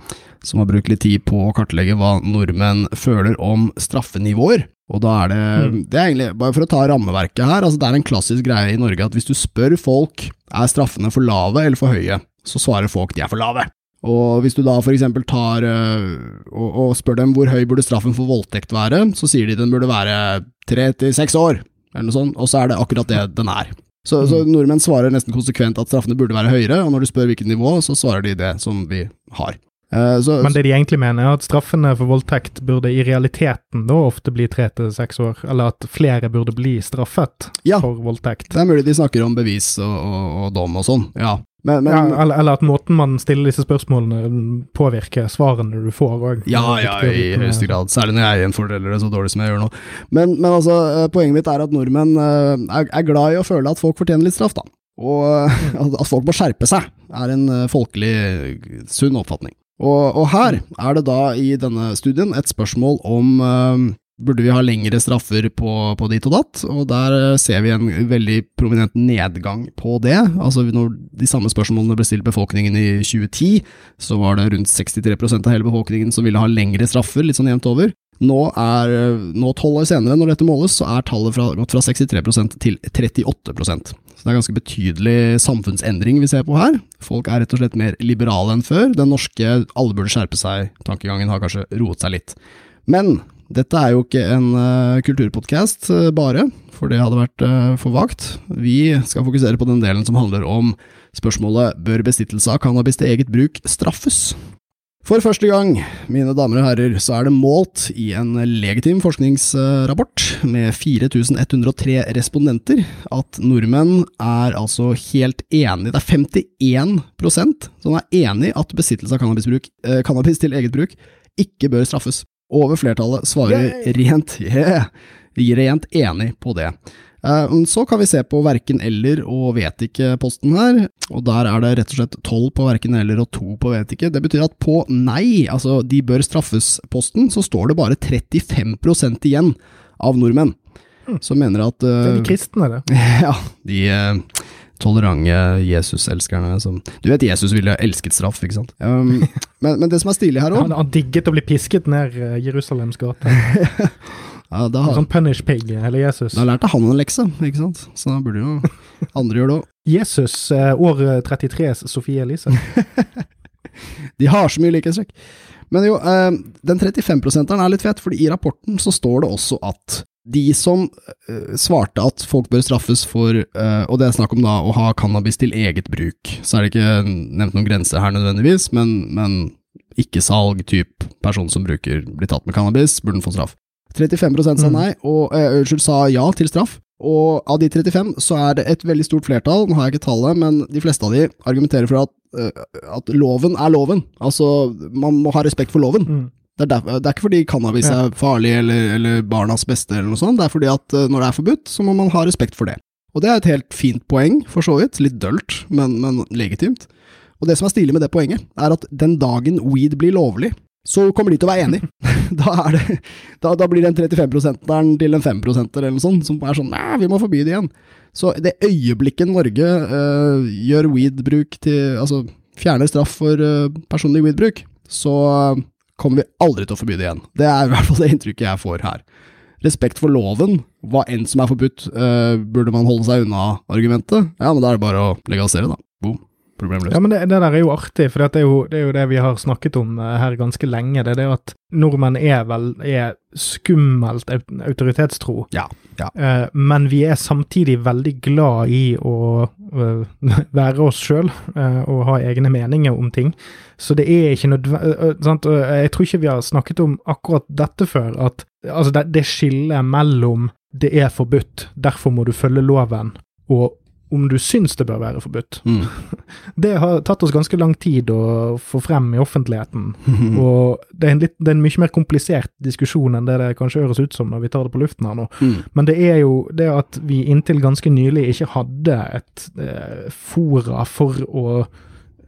som har brukt litt tid på å kartlegge hva nordmenn føler om straffenivåer. Og da er det mm. Det er egentlig, bare for å ta rammeverket her, altså det er en klassisk greie i Norge at hvis du spør folk er straffene for lave eller for høye, så svarer folk de er for lave. Og hvis du da for eksempel tar øh, og, og, spør dem hvor høy burde straffen for voldtekt være, så sier de den burde være tre til seks år, eller noe sånt, og så er det akkurat det den er. Så, mm. så, nordmenn svarer nesten konsekvent at straffene burde være høyere, og når du spør hvilket nivå, så svarer de det som vi har.
Uh, så, Men det de egentlig mener, er at straffene for voldtekt burde i realiteten da ofte bli tre til seks år, eller at flere burde bli straffet ja, for voldtekt?
Det er mulig de snakker om bevis og, og, og dom og sånn, ja.
Men, men, ja, eller, eller, at måten man stiller disse spørsmålene påvirker svarene du får òg.
Ja, ja, i høyeste grad. Særlig når jeg gjenfordeler det så dårlig som jeg gjør nå. Men, men altså, eh, poenget mitt er at nordmenn eh, er, er, glad i å føle at folk fortjener litt straff, da. Og at folk må skjerpe seg, er en folkelig sunn oppfatning. Og, og, her er det da i denne studien et spørsmål om uh, burde vi ha lengre straffer på, på, dit og datt, og der eh, ser vi en veldig prominent nedgang på det. Altså Når de samme spørsmålene ble stilt befolkningen i 2010, så var det rundt 63% av hele befolkningen som ville ha lengre straffer, litt sånn jevnt over. Nå, er, nå tolv år senere, når dette måles, så er tallet fra, gått fra 63% til 38 Så det er ganske betydelig samfunnsendring vi ser på her. Folk er rett og slett mer liberale enn før. Den norske 'alle burde skjerpe seg'-tankegangen har kanskje roet seg litt. Men dette er jo ikke en uh, kulturpodkast uh, bare, for det hadde vært uh, for vagt. Vi skal fokusere på den delen som handler om spørsmålet 'Bør besittelse av cannabis til eget bruk straffes?' For første gang, mine damer og herrer, så er det målt i en legitim forskningsrapport med 4103 respondenter at nordmenn er altså helt enig, det er 51% som er enig at besittelse av eh, cannabis til eget bruk ikke bør straffes. Over flertallet svarer rent, yeah, rent enig på det. Eh, så kan vi se på verken eller og vet ikke-posten her, og der er det rett og slett tolv på verken eller og to på vet ikke. Det betyr at på nei, altså de bør straffes-posten, så står det bare 35 igjen av nordmenn mm. som mener at uh,
Det er de kristne, det.
Ja, de uh, tolerante Jesus-elskerne som Du vet Jesus ville elsket straff, ikke sant? Um, men, men, det som er stilig her òg
Han digget å bli pisket ned Jerusalems gate.
Ja, da har,
sånn punish pig, eller Jesus.
Da lærte han en lekse, ikke sant? Så da burde jo andre gjøre det òg.
Jesus, eh, år 33s Sofie Elise.
De har så mye likhetstrekk. Men jo, eh, den 35-prosenteren er litt fett, fordi i rapporten så står det også at de som svarte at folk bør straffes for, og det er snakk om da å ha cannabis til eget bruk, så er det ikke nevnt noen grenser her nødvendigvis, men, men ikke-salg, type person som bruker, blir tatt med cannabis, burde få straff. 35 sa mm. nei, og uh, unnskyld, sa ja til straff. Og av de 35 så er det et veldig stort flertall, nå har jeg ikke tallet, men de fleste av de argumenterer for at, uh, at loven er loven. Altså, man må ha respekt for loven. Mm. Det, er derfor, det, er ikke fordi cannabis ja. er farlig eller, eller, barnas beste eller noe sånt, det er fordi at uh, når det er forbudt, så må man ha respekt for det. Og det er et helt fint poeng, for så vidt. Litt dølt, men, men legitimt. Og det som er stilig med det poenget, er at den dagen weed blir lovlig, så kommer de til å være enig. da, det, da, da, blir den 35-prosenteren til en 5-prosenter eller noe sånt, som er sånn Nei, vi må forby det igjen. Så det øyeblikket Norge uh, gjør weed-bruk til Altså fjerner straff for uh, personlig weed-bruk, så uh, kommer vi aldri til å forby det igjen. Det er i hvert fall det inntrykket jeg får her. Respekt for loven, hva enn som er forbudt, burde man holde seg unna argumentet? Ja, men da er det bare å legalisere, da. Boom
problemløst. Ja, men det, det, der er jo artig, for det er jo, det er jo, det vi har snakket om uh, her ganske lenge. Det er det at nordmenn er vel er skummelt autoritetstro.
Ja, ja.
Uh, men vi er samtidig veldig glad i å uh, være oss sjøl og ha egne meninger om ting. Så det er ikke nødvendig Jeg tror ikke vi har snakket om akkurat dette før. At altså det, det skillet mellom det er forbudt, derfor må du følge loven, og om du syns det bør være forbudt.
Mm.
Det har tatt oss ganske lang tid å få frem i offentligheten.
Mm.
Og det er, en litt, det er en mye mer komplisert diskusjon enn det det kanskje høres ut som når vi tar det på luften her nå.
Mm.
Men det er jo det at vi inntil ganske nylig ikke hadde et eh, fora for å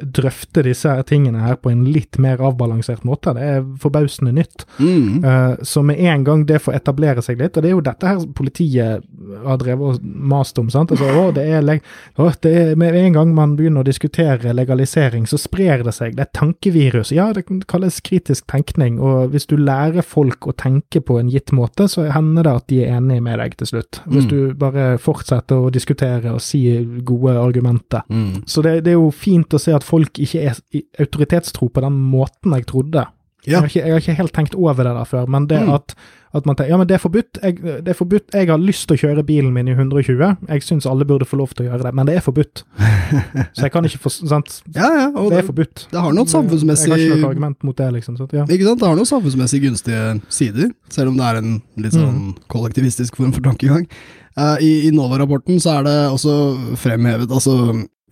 drøfte disse her tingene her på en litt mer avbalansert måte. Det er forbausende nytt.
Mm.
Uh, så med en gang det får etablere seg litt, og det er jo dette her politiet har drevet og mast om, sant. Altså, å, det er, å, det er Med en gang man begynner å diskutere legalisering, så sprer det seg. Det er tankevirus. Ja, det kalles kritisk tenkning, og hvis du lærer folk å tenke på en gitt måte, så hender det at de er enige med deg til slutt. Hvis
Mm.
du bare fortsetter å diskutere og si gode argumenter.
Mm.
Så det, det er jo fint å se at folk ikke er autoritetstro på den måten jeg trodde. Jeg, har ikke, jeg har ikke helt tenkt over det der før, men det
Mm.
at, at man tenker ja, men det er forbudt. Jeg, det er forbudt. Jeg har lyst til å kjøre bilen min i 120. Jeg syns alle burde få lov til å gjøre det, men det er forbudt. Så jeg kan ikke få Sant?
ja, ja.
Det
det,
er forbudt.
det har noe samfunnsmessig
Jeg har ikke noe argument mot det, liksom. Så, ja.
Ikke sant? Det har noen samfunnsmessig gunstige sider, selv om det er en litt sånn kollektivistisk form for tankegang. Uh, I i Nova-rapporten så er det også fremhevet, altså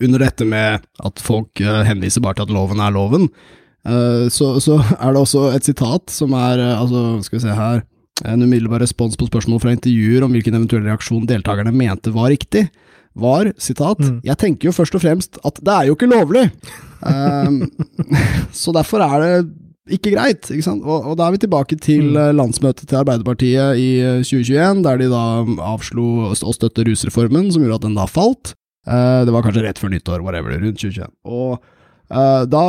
under dette med at folk eh, henviser bare til at loven er loven, eh, så, så er det også et sitat som er, eh, altså skal vi se her, en umiddelbar respons på spørsmål fra intervjuer om hvilken eventuell reaksjon deltakerne mente var riktig, var, sitat,
Mm.
jeg tenker jo først og fremst at det er jo ikke lovlig. Um, så derfor er det ikke greit, ikke sant? Og, og da er vi tilbake til
Mm.
landsmøtet til Arbeiderpartiet i eh, 2021, der de da avslo å støtte rusreformen, som gjorde at den da falt. Eh, det var kanskje rett før nyttår, whatever, rundt 2021. Og uh, da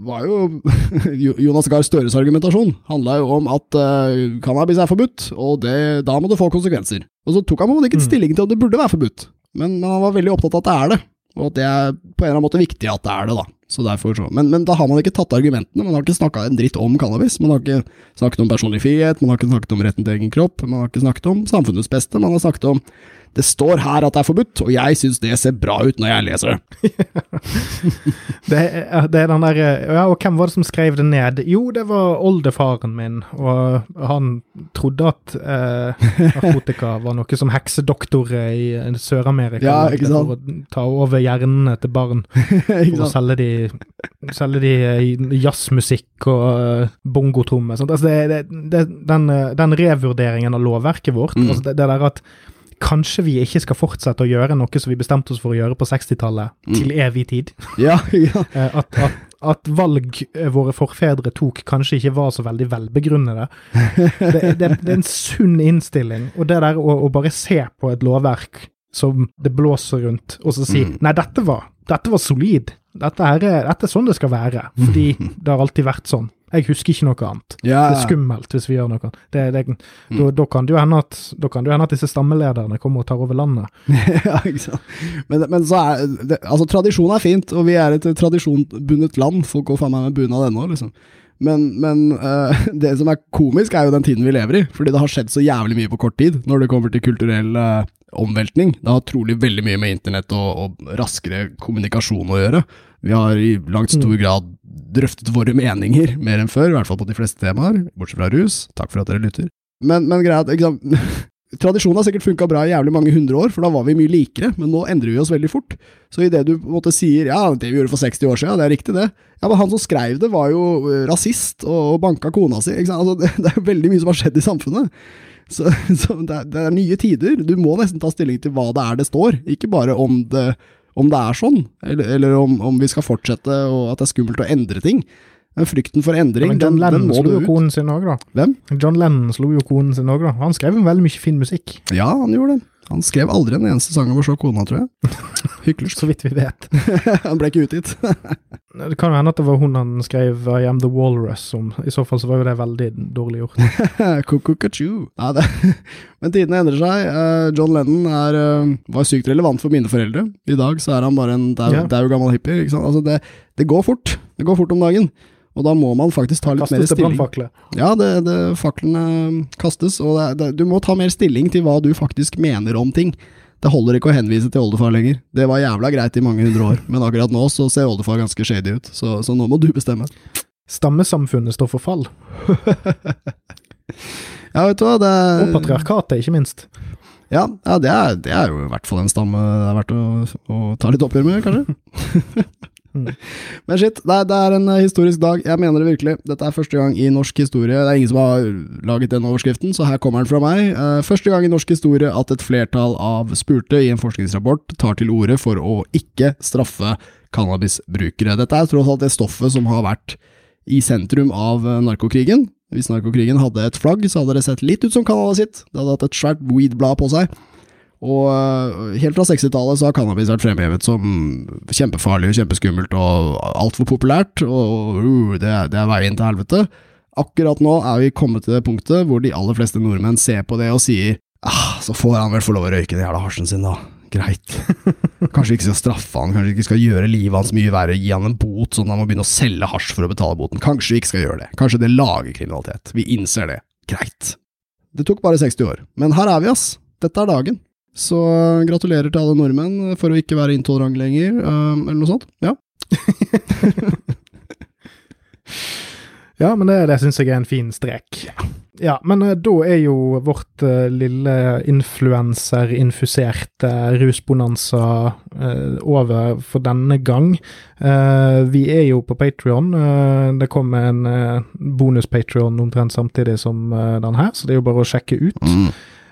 var jo Jo- Jonas Gahr Støres argumentasjon handla jo om at uh, cannabis er forbudt, og det, da må det få konsekvenser. Og så tok han på ikke
Mm.
stilling til om det burde være forbudt, men, men han var veldig opptatt av at det er det. Og at det er på en eller annen måte viktig at det er det, da. Så derfor så. Men, men da har man ikke tatt argumentene, man har ikke snakka en dritt om cannabis. Man har ikke snakket om personlig frihet, man har ikke snakket om retten til egen kropp, man har ikke snakket om samfunnets beste, man har snakket om det står her at det er forbudt, og jeg syns det ser bra ut når jeg leser det.
Det, er, det er den der Ja, og hvem var det som skrev det ned? Jo, det var oldefaren min, og han trodde at eh, narkotika var noe som heksedoktorer i eh, Sør-Amerika
Ja, ikke sant?
for å ta over hjernene til barn. For å selge de, selge de eh, jazzmusikk og bongotrommer. Altså det, det, den, eh, den revurderingen av lovverket vårt,
Mm.
altså det, det der at kanskje vi ikke skal fortsette å gjøre noe som vi bestemte oss for å gjøre på 60-tallet,
Mm.
til evig tid.
Ja, ja.
Eh, at, at, at valg eh, våre forfedre tok, kanskje ikke var så veldig velbegrunnede. Det, det, det er en sunn innstilling. Og det der å, å bare se på et lovverk som det blåser rundt, og så si
Mm.
nei, dette var, dette var solid. Dette er, dette er sånn det skal være. Fordi det har alltid vært sånn. Jeg husker ikke noe annet.
ja.
Det er skummelt hvis vi gjør noe. Det, det, da,
Mm.
da kan det jo hende at, da at disse stammelederne kommer og tar over landet.
ja, ikke sant. Men, men så er det, Altså, tradisjon er fint, og vi er et tradisjonbundet land. Folk går faen meg med bunad ennå, liksom. Men, men uh, det som er komisk, er jo den tiden vi lever i. Fordi det har skjedd så jævlig mye på kort tid når det kommer til kulturell uh, omveltning. Det har trolig veldig mye med internett og, og raskere kommunikasjon å gjøre. Vi har i langt stor grad drøftet våre meninger mer enn før, i hvert fall på de fleste temaer, bortsett fra rus. Takk for at dere lytter. Men, men greia at, ikke sant Tradisjonen har sikkert funka bra i jævlig mange hundre år, for da var vi mye likere, men nå endrer vi oss veldig fort. Så idet du på en måte sier ja, det vi gjorde for 60 år siden, det er riktig det, ja, men han som skrev det var jo eh, rasist og, banka kona si, ikke sant. Altså, det, det er veldig mye som har skjedd i samfunnet. Så, så det, er, det er nye tider. Du må nesten ta stilling til hva det er det står, ikke bare om det, om det er sånn, eller, eller om, om vi skal fortsette og at det er skummelt å endre ting. Men frykten for endring,
John
den, den
Lennon
må du ut.
konen sin også, da.
Hvem?
John Lennon slo jo konen sin òg, da. Han skrev veldig mye fin musikk,
Ja, han gjorde det. Han skrev aldri en eneste sang om å slå kona, tror jeg. Hyklersk.
så vidt vi vet.
han ble ikke utgitt.
Det kan hende at det var hun han skrev I Am The Walrus om. I så fall så var jo det veldig dårlig gjort.
Kukukachu. Ja, det. Men tidene endrer seg. Eh, John Lennon er, eh, var sykt relevant for mine foreldre. I dag så er han bare en dau yeah. gammel hippie. Altså det, det går fort. Det går fort om dagen. Og da må man faktisk ta litt mer
Kastes det
stilling.
brannfakler.
Ja, det, det, faklene kastes, og det, det, du må ta mer stilling til hva du faktisk mener om ting. Det holder ikke å henvise til oldefar lenger. Det var jævla greit i mange hundre år, men akkurat nå så ser oldefar ganske shady ut, så, så nå må du bestemme.
Stammesamfunnet står for fall.
Ja, vet du hva, det
Og patriarkatet, ikke minst.
Ja, ja det, er, det, er, jo i hvert fall en stamme det er verdt å, å ta litt oppgjør med, kanskje. Men shit, det er, det er, en eh, historisk dag. Jeg mener det virkelig. Dette er første gang i norsk historie Det er ingen som har laget den overskriften, så her kommer den fra meg. Uh, første gang i norsk historie at et flertall av spurte i en forskningsrapport tar til orde for å ikke straffe cannabisbrukere. Dette er tross alt det stoffet som har vært i sentrum av eh, narkokrigen. Hvis narkokrigen hadde et flagg, så hadde det sett litt ut som Canada sitt. Det hadde hatt et svært weed-blad på seg. Og eh, helt fra 60-tallet så har cannabis vært fremhevet som kjempefarlig og kjempeskummelt og altfor populært, og uh, det, er, det er veien til helvete. Akkurat nå er vi kommet til det punktet hvor de aller fleste nordmenn ser på det og sier ah, så får han vel få lov å røyke den jævla hasjen sin, da. Greit. Kanskje vi ikke skal straffe han, kanskje vi ikke skal gjøre livet hans mye verre, gi han en bot sånn at han må begynne å selge hasj for å betale boten. Kanskje vi ikke skal gjøre det. Kanskje det lager kriminalitet. Vi innser det. Greit. Det tok bare 60 år, men her er vi, ass. Dette er dagen. Så gratulerer til alle nordmenn for å ikke være intolerant lenger, um, eller noe sånt. Ja.
ja, men det, det syns jeg er en fin strek. Ja, men uh, da er jo vårt uh, lille influenserinfuserte uh, rusbonanza uh, over for denne gang. vi er jo på Patrion. det kommer en bonus-Patrion omtrent samtidig som den her, så det er jo bare å sjekke ut. Mm.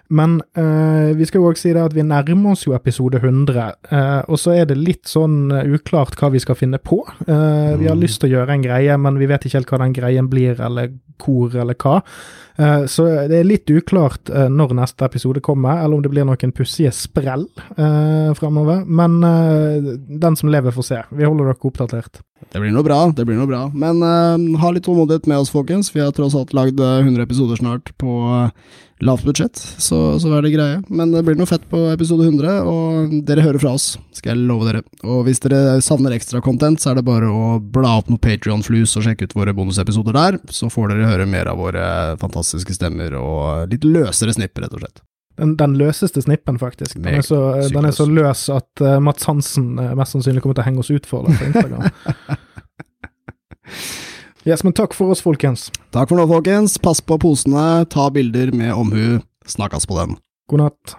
Men uh, vi skal jo også si det at vi nærmer oss jo episode 100, uh, eh, og så er det litt sånn uh, uklart hva vi skal finne på. Mm. Vi har mm. lyst til å gjøre en greie, men vi vet ikke helt hva den greien blir, eller hvor, eller hva. så det er litt uklart når neste episode kommer, eller om det blir noen pussige sprell fremover. framover. Men den som lever, får se. Vi holder dere oppdatert.
Det blir noe bra, det blir noe bra. Men ha litt tålmodighet med oss, folkens. Vi har tross alt lagd 100 episoder snart på lavt budsjett, så, så er det greie. Men det blir noe fett på episode 100, og dere hører fra oss, skal jeg love dere. Og hvis dere savner ekstra content, så er det bare å bla opp noe Patrion-flus og sjekke ut våre bonusepisoder der, så får dere høre mer av våre fantastiske stemmer og litt løsere snipp, rett og slett.
Den, den, løseste snippen, faktisk. Den er, så, den er så, løs at uh, Mats Hansen uh, mest sannsynlig kommer til å henge oss ut for det på Instagram. Yes, men takk for oss, folkens.
Takk for nå, folkens. Pass på posene, ta bilder med omhu. Snakkes på den.
God natt.